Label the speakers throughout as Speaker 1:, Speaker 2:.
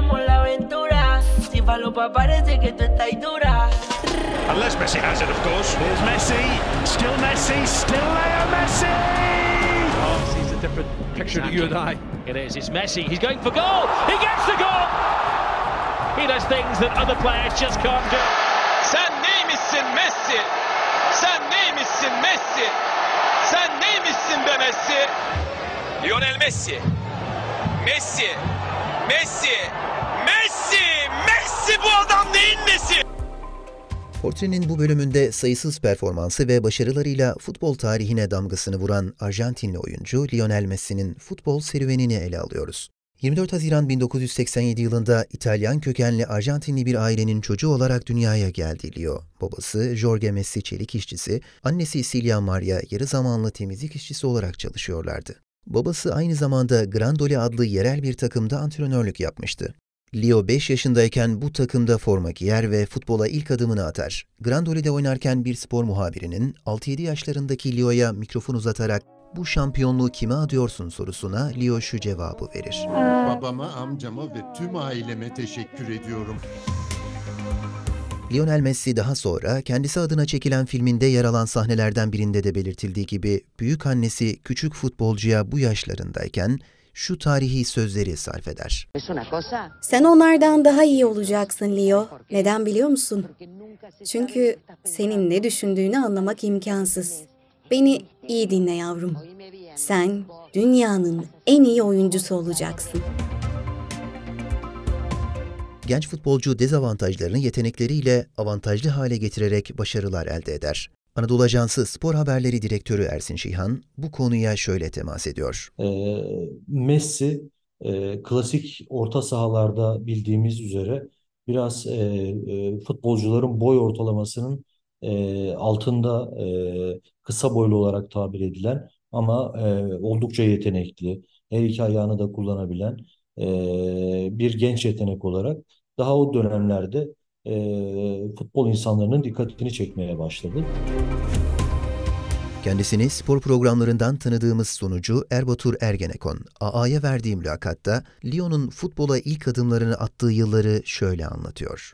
Speaker 1: queremos la aventura. Si falopa parece que tú estás dura.
Speaker 2: Unless Messi has it, of course.
Speaker 3: Here's Messi, still Messi, still Leo Messi!
Speaker 4: Oh, sees a different picture to you and I.
Speaker 5: It is, it's Messi, he's going for goal! He gets the goal! He does things that other players just can't do.
Speaker 6: Sen neymişsin Messi? Sen neymişsin Messi? Sen neymişsin be Messi? Lionel Messi. Messi. Messi. Messi. Messi bu adam neyin nesi?
Speaker 7: Portrenin bu bölümünde sayısız performansı ve başarılarıyla futbol tarihine damgasını vuran Arjantinli oyuncu Lionel Messi'nin futbol serüvenini ele alıyoruz. 24 Haziran 1987 yılında İtalyan kökenli Arjantinli bir ailenin çocuğu olarak dünyaya geldi Leo. Babası Jorge Messi çelik işçisi, annesi Silvia Maria yarı zamanlı temizlik işçisi olarak çalışıyorlardı. Babası aynı zamanda Grandoli adlı yerel bir takımda antrenörlük yapmıştı. Leo 5 yaşındayken bu takımda forma giyer ve futbola ilk adımını atar. Grandoli'de oynarken bir spor muhabirinin 6-7 yaşlarındaki Leo'ya mikrofon uzatarak bu şampiyonluğu kime adıyorsun sorusuna Leo şu cevabı verir.
Speaker 8: Babama, amcama ve tüm aileme teşekkür ediyorum.
Speaker 7: Lionel Messi daha sonra kendisi adına çekilen filminde yer alan sahnelerden birinde de belirtildiği gibi büyük annesi küçük futbolcuya bu yaşlarındayken şu tarihi sözleri sarf eder.
Speaker 9: Sen onlardan daha iyi olacaksın Leo. Neden biliyor musun? Çünkü senin ne düşündüğünü anlamak imkansız. Beni iyi dinle yavrum. Sen dünyanın en iyi oyuncusu olacaksın.
Speaker 7: Genç futbolcu dezavantajlarını yetenekleriyle avantajlı hale getirerek başarılar elde eder. Anadolu Ajansı Spor Haberleri Direktörü Ersin Şihan bu konuya şöyle temas ediyor.
Speaker 10: E, Messi e, klasik orta sahalarda bildiğimiz üzere biraz e, e, futbolcuların boy ortalamasının e, altında e, kısa boylu olarak tabir edilen ama e, oldukça yetenekli, her iki ayağını da kullanabilen e, bir genç yetenek olarak daha o dönemlerde e, futbol insanlarının dikkatini çekmeye başladı.
Speaker 7: Kendisini spor programlarından tanıdığımız sunucu Erbatur Ergenekon, AA'ya verdiği mülakatta Lyon'un futbola ilk adımlarını attığı yılları şöyle anlatıyor.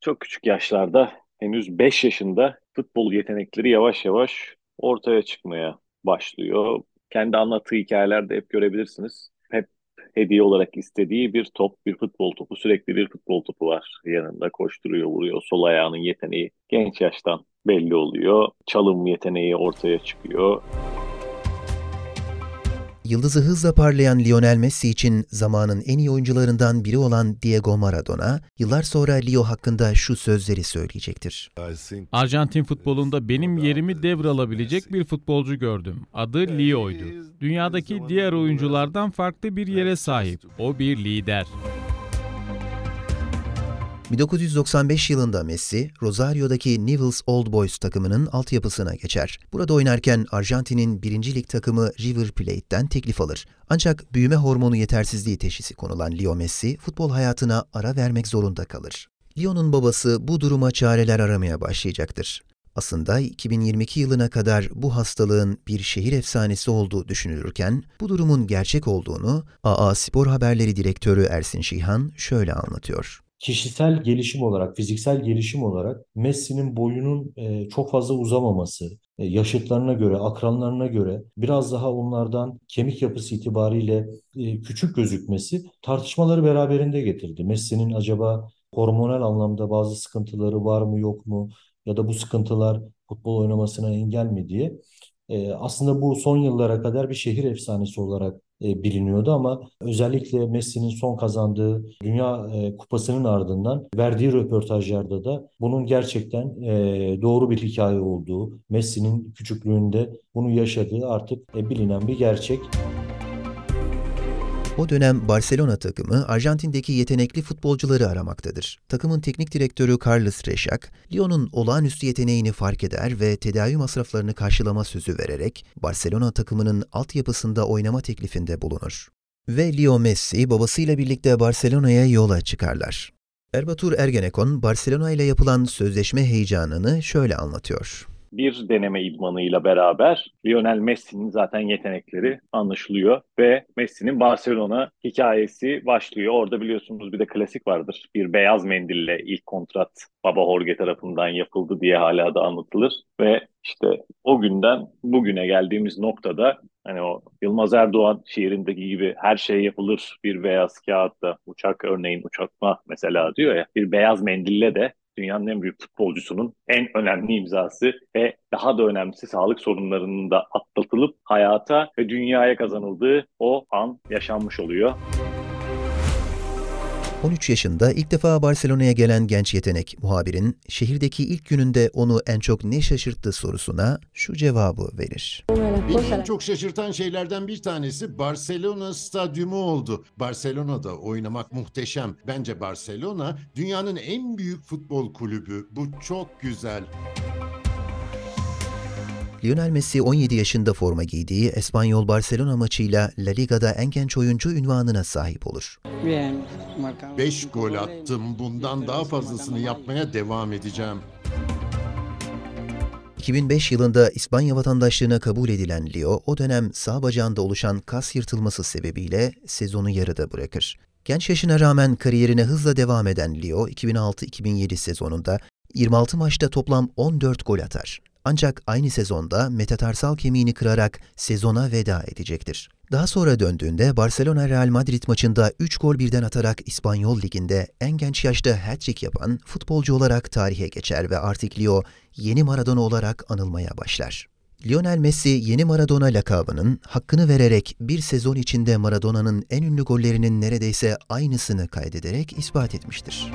Speaker 11: Çok küçük yaşlarda, henüz 5 yaşında futbol yetenekleri yavaş yavaş ortaya çıkmaya başlıyor. Kendi anlattığı hikayelerde hep görebilirsiniz. Hediye olarak istediği bir top, bir futbol topu. Sürekli bir futbol topu var yanında. Koşturuyor, vuruyor. Sol ayağının yeteneği genç yaştan belli oluyor. Çalım yeteneği ortaya çıkıyor.
Speaker 7: Yıldızı hızla parlayan Lionel Messi için zamanın en iyi oyuncularından biri olan Diego Maradona, yıllar sonra Leo hakkında şu sözleri söyleyecektir.
Speaker 12: Arjantin futbolunda benim yerimi devralabilecek bir futbolcu gördüm. Adı Leo'ydu. Dünyadaki diğer oyunculardan farklı bir yere sahip. O bir lider.
Speaker 7: 1995 yılında Messi, Rosario'daki Newell's Old Boys takımının altyapısına geçer. Burada oynarken Arjantin'in 1. lig takımı River Plate'den teklif alır. Ancak büyüme hormonu yetersizliği teşhisi konulan Leo Messi, futbol hayatına ara vermek zorunda kalır. Leo'nun babası bu duruma çareler aramaya başlayacaktır. Aslında 2022 yılına kadar bu hastalığın bir şehir efsanesi olduğu düşünülürken, bu durumun gerçek olduğunu AA Spor Haberleri Direktörü Ersin Şihan şöyle anlatıyor
Speaker 10: kişisel gelişim olarak, fiziksel gelişim olarak Messi'nin boyunun e, çok fazla uzamaması, e, yaşıtlarına göre, akranlarına göre biraz daha onlardan kemik yapısı itibariyle e, küçük gözükmesi tartışmaları beraberinde getirdi. Messi'nin acaba hormonal anlamda bazı sıkıntıları var mı yok mu ya da bu sıkıntılar futbol oynamasına engel mi diye. E, aslında bu son yıllara kadar bir şehir efsanesi olarak biliniyordu ama özellikle Messi'nin son kazandığı Dünya e, Kupası'nın ardından verdiği röportajlarda da bunun gerçekten e, doğru bir hikaye olduğu, Messi'nin küçüklüğünde bunu yaşadığı artık bilinen bir gerçek.
Speaker 7: O dönem Barcelona takımı Arjantin'deki yetenekli futbolcuları aramaktadır. Takımın teknik direktörü Carlos Reşak, Lyon'un olağanüstü yeteneğini fark eder ve tedavi masraflarını karşılama sözü vererek Barcelona takımının altyapısında oynama teklifinde bulunur. Ve Leo Messi babasıyla birlikte Barcelona'ya yola çıkarlar. Erbatur Ergenekon, Barcelona ile yapılan sözleşme heyecanını şöyle anlatıyor.
Speaker 11: Bir deneme idmanıyla beraber Lionel Messi'nin zaten yetenekleri anlaşılıyor ve Messi'nin Barcelona hikayesi başlıyor. Orada biliyorsunuz bir de klasik vardır. Bir beyaz mendille ilk kontrat Baba Jorge tarafından yapıldı diye hala da anlatılır ve işte o günden bugüne geldiğimiz noktada hani o Yılmaz Erdoğan şiirindeki gibi her şey yapılır bir beyaz kağıtta uçak örneğin uçakma mesela diyor ya bir beyaz mendille de dünyanın en büyük futbolcusunun en önemli imzası ve daha da önemlisi sağlık sorunlarının da atlatılıp hayata ve dünyaya kazanıldığı o an yaşanmış oluyor.
Speaker 7: 13 yaşında ilk defa Barcelona'ya gelen genç yetenek muhabirin şehirdeki ilk gününde onu en çok ne şaşırttı sorusuna şu cevabı verir.
Speaker 8: Beni en çok şaşırtan şeylerden bir tanesi Barcelona stadyumu oldu. Barcelona'da oynamak muhteşem. Bence Barcelona dünyanın en büyük futbol kulübü. Bu çok güzel.
Speaker 7: Lionel Messi 17 yaşında forma giydiği Espanyol Barcelona maçıyla La Liga'da en genç oyuncu ünvanına sahip olur.
Speaker 8: 5 gol attım. Bundan daha fazlasını yapmaya devam edeceğim.
Speaker 7: 2005 yılında İspanya vatandaşlığına kabul edilen Leo, o dönem sağ bacağında oluşan kas yırtılması sebebiyle sezonu yarıda bırakır. Genç yaşına rağmen kariyerine hızla devam eden Leo, 2006-2007 sezonunda 26 maçta toplam 14 gol atar. Ancak aynı sezonda metatarsal kemiğini kırarak sezona veda edecektir. Daha sonra döndüğünde Barcelona Real Madrid maçında 3 gol birden atarak İspanyol Ligi'nde en genç yaşta hat-trick yapan futbolcu olarak tarihe geçer ve artık Leo yeni Maradona olarak anılmaya başlar. Lionel Messi yeni Maradona lakabının hakkını vererek bir sezon içinde Maradona'nın en ünlü gollerinin neredeyse aynısını kaydederek ispat etmiştir.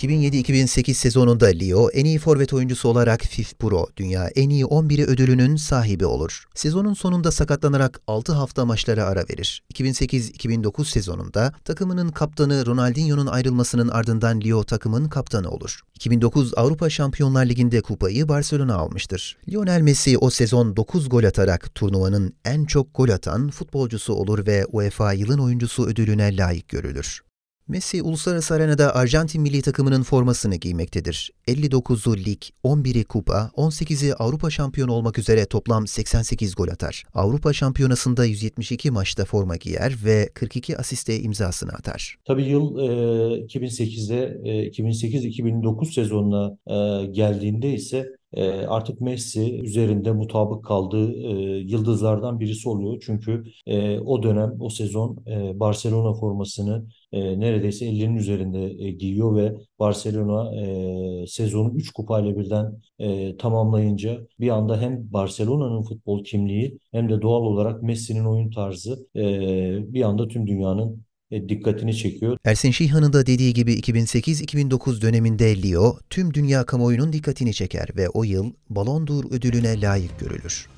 Speaker 7: 2007-2008 sezonunda Leo en iyi forvet oyuncusu olarak FIF Pro Dünya en iyi 11'i ödülünün sahibi olur. Sezonun sonunda sakatlanarak 6 hafta maçlara ara verir. 2008-2009 sezonunda takımının kaptanı Ronaldinho'nun ayrılmasının ardından Leo takımın kaptanı olur. 2009 Avrupa Şampiyonlar Ligi'nde kupayı Barcelona almıştır. Lionel Messi o sezon 9 gol atarak turnuvanın en çok gol atan futbolcusu olur ve UEFA yılın oyuncusu ödülüne layık görülür. Messi uluslararası arenada Arjantin milli takımının formasını giymektedir. 59'u lig, 11'i kupa, 18'i Avrupa şampiyonu olmak üzere toplam 88 gol atar. Avrupa şampiyonasında 172 maçta forma giyer ve 42 asiste imzasını atar.
Speaker 10: Tabii yıl e, 2008'de e, 2008-2009 sezonuna e, geldiğinde ise e, artık Messi üzerinde mutabık kaldığı e, yıldızlardan birisi oluyor. Çünkü e, o dönem, o sezon e, Barcelona formasını e, neredeyse ellerinin üzerinde e, giyiyor ve Barcelona e, sezonu 3 kupayla birden e, tamamlayınca bir anda hem Barcelona'nın futbol kimliği hem de doğal olarak Messi'nin oyun tarzı e, bir anda tüm dünyanın dikkatini çekiyor.
Speaker 7: Ersin Şihan'ın da dediği gibi 2008-2009 döneminde Leo tüm dünya kamuoyunun dikkatini çeker ve o yıl Ballon d'Or ödülüne layık görülür.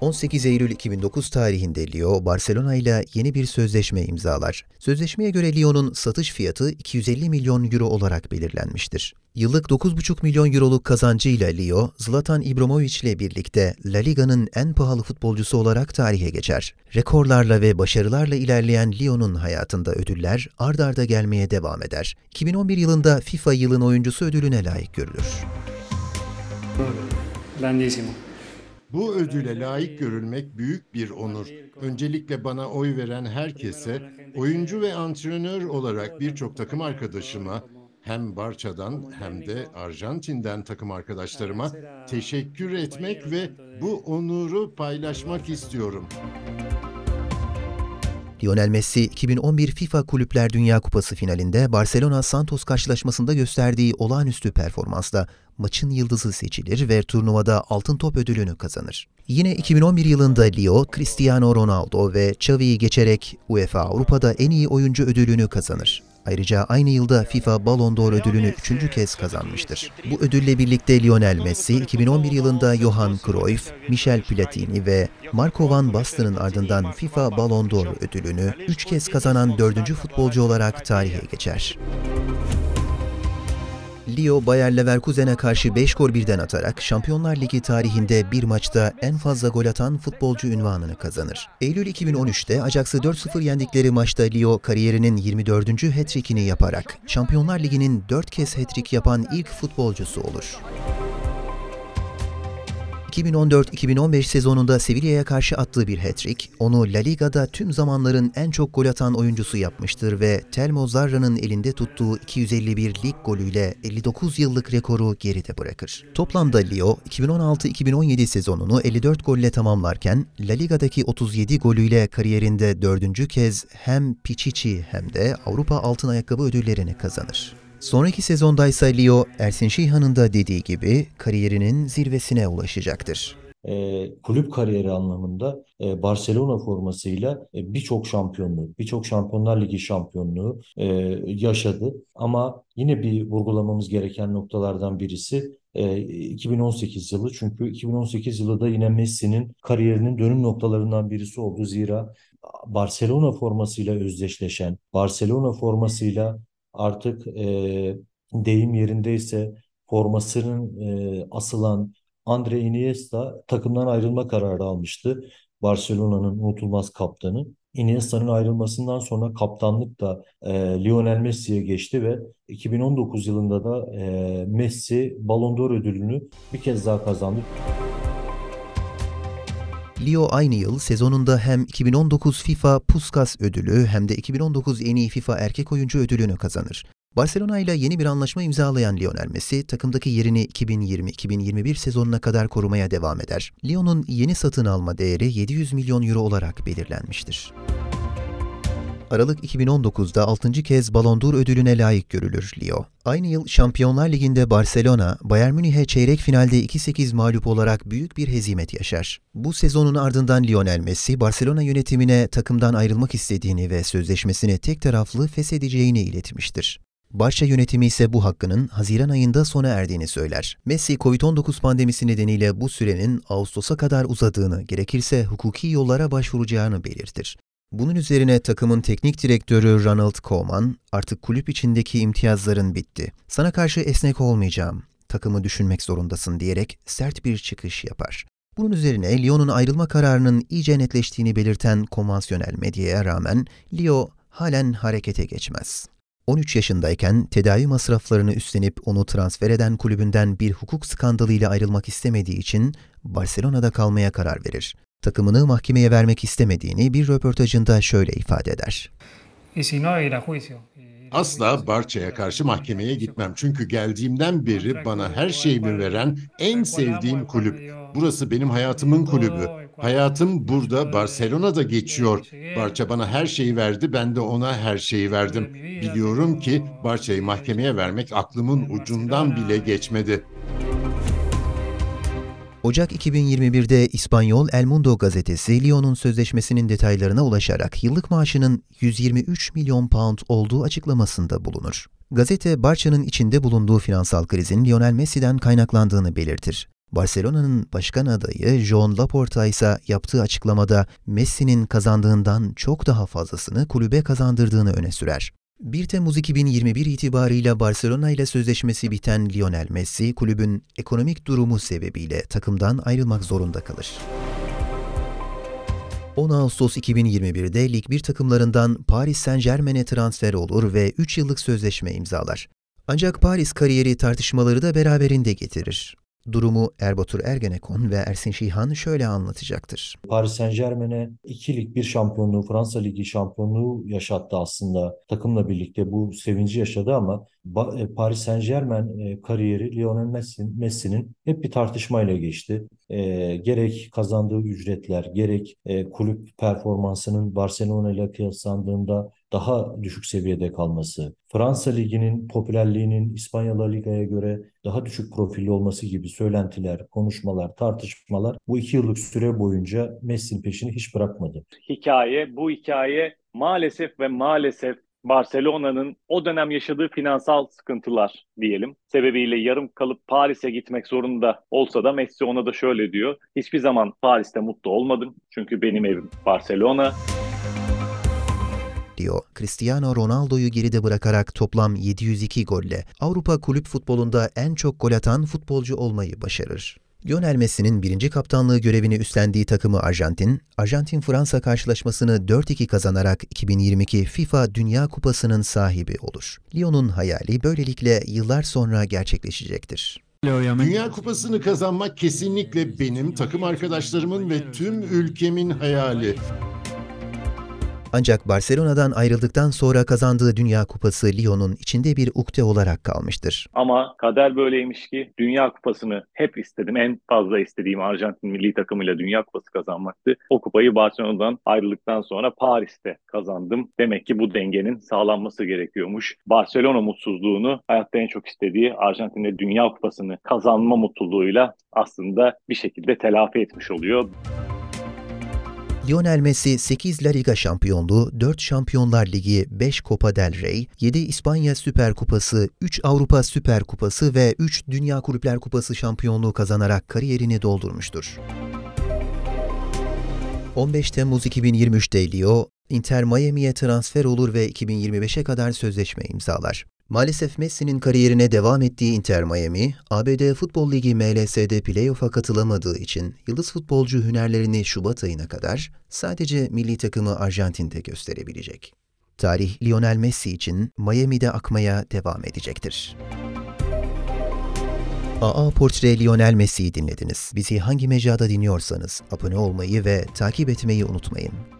Speaker 7: 18 Eylül 2009 tarihinde Leo, Barcelona ile yeni bir sözleşme imzalar. Sözleşmeye göre Leo'nun satış fiyatı 250 milyon euro olarak belirlenmiştir. Yıllık 9,5 milyon euroluk kazancıyla Leo, Zlatan Ibrahimovic ile birlikte La Liga'nın en pahalı futbolcusu olarak tarihe geçer. Rekorlarla ve başarılarla ilerleyen Leo'nun hayatında ödüller ard arda gelmeye devam eder. 2011 yılında FIFA yılın oyuncusu ödülüne layık görülür.
Speaker 8: Grandissimo. Bu ödüle layık görülmek büyük bir onur. Öncelikle bana oy veren herkese, oyuncu ve antrenör olarak birçok takım arkadaşıma, hem Barça'dan hem de Arjantin'den takım arkadaşlarıma teşekkür etmek ve bu onuru paylaşmak istiyorum.
Speaker 7: Lionel Messi 2011 FIFA Kulüpler Dünya Kupası finalinde Barcelona Santos karşılaşmasında gösterdiği olağanüstü performansla maçın yıldızı seçilir ve turnuvada Altın Top ödülünü kazanır. Yine 2011 yılında Leo, Cristiano Ronaldo ve Xavi'yi geçerek UEFA Avrupa'da en iyi oyuncu ödülünü kazanır. Ayrıca aynı yılda FIFA Ballon d'Or ödülünü üçüncü kez kazanmıştır. Bu ödülle birlikte Lionel Messi, 2011 yılında Johan Cruyff, Michel Platini ve Marco van Basten'ın ardından FIFA Ballon d'Or ödülünü üç kez kazanan dördüncü futbolcu olarak tarihe geçer. Leo, Bayer Leverkusen'e karşı 5 gol birden atarak Şampiyonlar Ligi tarihinde bir maçta en fazla gol atan futbolcu ünvanını kazanır. Eylül 2013'te Ajax'ı 4-0 yendikleri maçta Leo kariyerinin 24. hat-trick'ini yaparak Şampiyonlar Ligi'nin 4 kez hat-trick yapan ilk futbolcusu olur. 2014-2015 sezonunda Sevilla'ya karşı attığı bir hat-trick, onu La Liga'da tüm zamanların en çok gol atan oyuncusu yapmıştır ve Telmo Zarra'nın elinde tuttuğu 251 lig golüyle 59 yıllık rekoru geride bırakır. Toplamda Leo, 2016-2017 sezonunu 54 golle tamamlarken, La Liga'daki 37 golüyle kariyerinde dördüncü kez hem Pichichi hem de Avrupa Altın Ayakkabı ödüllerini kazanır. Sonraki sezonda ise Leo, Ersin Şihan'ın da dediği gibi kariyerinin zirvesine ulaşacaktır.
Speaker 10: E, kulüp kariyeri anlamında e, Barcelona formasıyla e, birçok şampiyonluğu, birçok Şampiyonlar Ligi şampiyonluğu e, yaşadı. Ama yine bir vurgulamamız gereken noktalardan birisi 2018 yılı. Çünkü 2018 yılı da yine Messi'nin kariyerinin dönüm noktalarından birisi oldu. Zira Barcelona formasıyla özdeşleşen, Barcelona formasıyla artık e, deyim yerindeyse formasının e, asılan Andre Iniesta takımdan ayrılma kararı almıştı. Barcelona'nın unutulmaz kaptanı. Iniesta'nın ayrılmasından sonra kaptanlık da e, Lionel Messi'ye geçti ve 2019 yılında da e, Messi Ballon d'Or ödülünü bir kez daha kazandı.
Speaker 7: Leo aynı yıl sezonunda hem 2019 FIFA Puskas ödülü hem de 2019 en iyi FIFA erkek oyuncu ödülünü kazanır. Barcelona ile yeni bir anlaşma imzalayan Lionel Messi, takımdaki yerini 2020-2021 sezonuna kadar korumaya devam eder. Lyon'un yeni satın alma değeri 700 milyon euro olarak belirlenmiştir. Aralık 2019'da 6. kez Ballon d'Or ödülüne layık görülür Leo. Aynı yıl Şampiyonlar Ligi'nde Barcelona, Bayern Münih'e çeyrek finalde 2-8 mağlup olarak büyük bir hezimet yaşar. Bu sezonun ardından Lionel Messi, Barcelona yönetimine takımdan ayrılmak istediğini ve sözleşmesini tek taraflı feshedeceğini iletmiştir. Barça yönetimi ise bu hakkının Haziran ayında sona erdiğini söyler. Messi, Covid-19 pandemisi nedeniyle bu sürenin Ağustos'a kadar uzadığını, gerekirse hukuki yollara başvuracağını belirtir. Bunun üzerine takımın teknik direktörü Ronald Koeman, artık kulüp içindeki imtiyazların bitti. Sana karşı esnek olmayacağım, takımı düşünmek zorundasın diyerek sert bir çıkış yapar. Bunun üzerine Lyon'un ayrılma kararının iyice netleştiğini belirten konvansiyonel medyaya rağmen Lyon halen harekete geçmez. 13 yaşındayken tedavi masraflarını üstlenip onu transfer eden kulübünden bir hukuk skandalıyla ayrılmak istemediği için Barcelona'da kalmaya karar verir takımını mahkemeye vermek istemediğini bir röportajında şöyle ifade eder.
Speaker 8: Asla Barça'ya karşı mahkemeye gitmem. Çünkü geldiğimden beri bana her şeyimi veren en sevdiğim kulüp. Burası benim hayatımın kulübü. Hayatım burada Barcelona'da geçiyor. Barça bana her şeyi verdi, ben de ona her şeyi verdim. Biliyorum ki Barça'yı mahkemeye vermek aklımın ucundan bile geçmedi.
Speaker 7: Ocak 2021'de İspanyol El Mundo gazetesi Lyon'un sözleşmesinin detaylarına ulaşarak yıllık maaşının 123 milyon pound olduğu açıklamasında bulunur. Gazete, Barça'nın içinde bulunduğu finansal krizin Lionel Messi'den kaynaklandığını belirtir. Barcelona'nın başkan adayı Joan Laporta ise yaptığı açıklamada Messi'nin kazandığından çok daha fazlasını kulübe kazandırdığını öne sürer. 1 Temmuz 2021 itibarıyla Barcelona ile sözleşmesi biten Lionel Messi, kulübün ekonomik durumu sebebiyle takımdan ayrılmak zorunda kalır. 10 Ağustos 2021'de Lig 1 takımlarından Paris Saint-Germain'e transfer olur ve 3 yıllık sözleşme imzalar. Ancak Paris kariyeri tartışmaları da beraberinde getirir. Durumu Erbatur Ergenekon ve Ersin Şihan şöyle anlatacaktır.
Speaker 10: Paris Saint Germain'e ikilik bir şampiyonluğu, Fransa Ligi şampiyonluğu yaşattı aslında. Takımla birlikte bu sevinci yaşadı ama e, Paris Saint Germain e, kariyeri Lionel Messi'nin Messi hep bir tartışmayla geçti. E, gerek kazandığı ücretler, gerek e, kulüp performansının Barcelona ile kıyaslandığında daha düşük seviyede kalması, Fransa Ligi'nin popülerliğinin İspanya La Liga'ya göre daha düşük profilli olması gibi söylentiler, konuşmalar, tartışmalar bu iki yıllık süre boyunca Messi'nin peşini hiç bırakmadı.
Speaker 11: Hikaye, bu hikaye maalesef ve maalesef Barcelona'nın o dönem yaşadığı finansal sıkıntılar diyelim. Sebebiyle yarım kalıp Paris'e gitmek zorunda olsa da Messi ona da şöyle diyor. Hiçbir zaman Paris'te mutlu olmadım. Çünkü benim evim Barcelona.
Speaker 7: Leo, Cristiano Ronaldo'yu geride bırakarak toplam 702 golle Avrupa kulüp futbolunda en çok gol atan futbolcu olmayı başarır. Lionel Messi'nin birinci kaptanlığı görevini üstlendiği takımı Arjantin, Arjantin-Fransa karşılaşmasını 4-2 kazanarak 2022 FIFA Dünya Kupası'nın sahibi olur. Lyon'un hayali böylelikle yıllar sonra gerçekleşecektir.
Speaker 8: Dünya Kupası'nı kazanmak kesinlikle benim, takım arkadaşlarımın ve tüm ülkemin hayali.
Speaker 7: Ancak Barcelona'dan ayrıldıktan sonra kazandığı Dünya Kupası Lyon'un içinde bir ukde olarak kalmıştır.
Speaker 11: Ama kader böyleymiş ki Dünya Kupası'nı hep istedim. En fazla istediğim Arjantin milli takımıyla Dünya Kupası kazanmaktı. O kupayı Barcelona'dan ayrıldıktan sonra Paris'te kazandım. Demek ki bu dengenin sağlanması gerekiyormuş. Barcelona mutsuzluğunu hayatta en çok istediği Arjantin'de Dünya Kupası'nı kazanma mutluluğuyla aslında bir şekilde telafi etmiş oluyor.
Speaker 7: Lionel Messi 8 La Liga şampiyonluğu, 4 Şampiyonlar Ligi, 5 Copa del Rey, 7 İspanya Süper Kupası, 3 Avrupa Süper Kupası ve 3 Dünya Kulüpler Kupası şampiyonluğu kazanarak kariyerini doldurmuştur. 15 Temmuz 2023'te Leo, Inter Miami'ye transfer olur ve 2025'e kadar sözleşme imzalar. Maalesef Messi'nin kariyerine devam ettiği Inter Miami, ABD Futbol Ligi MLS'de playoff'a katılamadığı için yıldız futbolcu hünerlerini Şubat ayına kadar sadece milli takımı Arjantin'de gösterebilecek. Tarih Lionel Messi için Miami'de akmaya devam edecektir. AA Portre Lionel Messi'yi dinlediniz. Bizi hangi mecrada dinliyorsanız abone olmayı ve takip etmeyi unutmayın.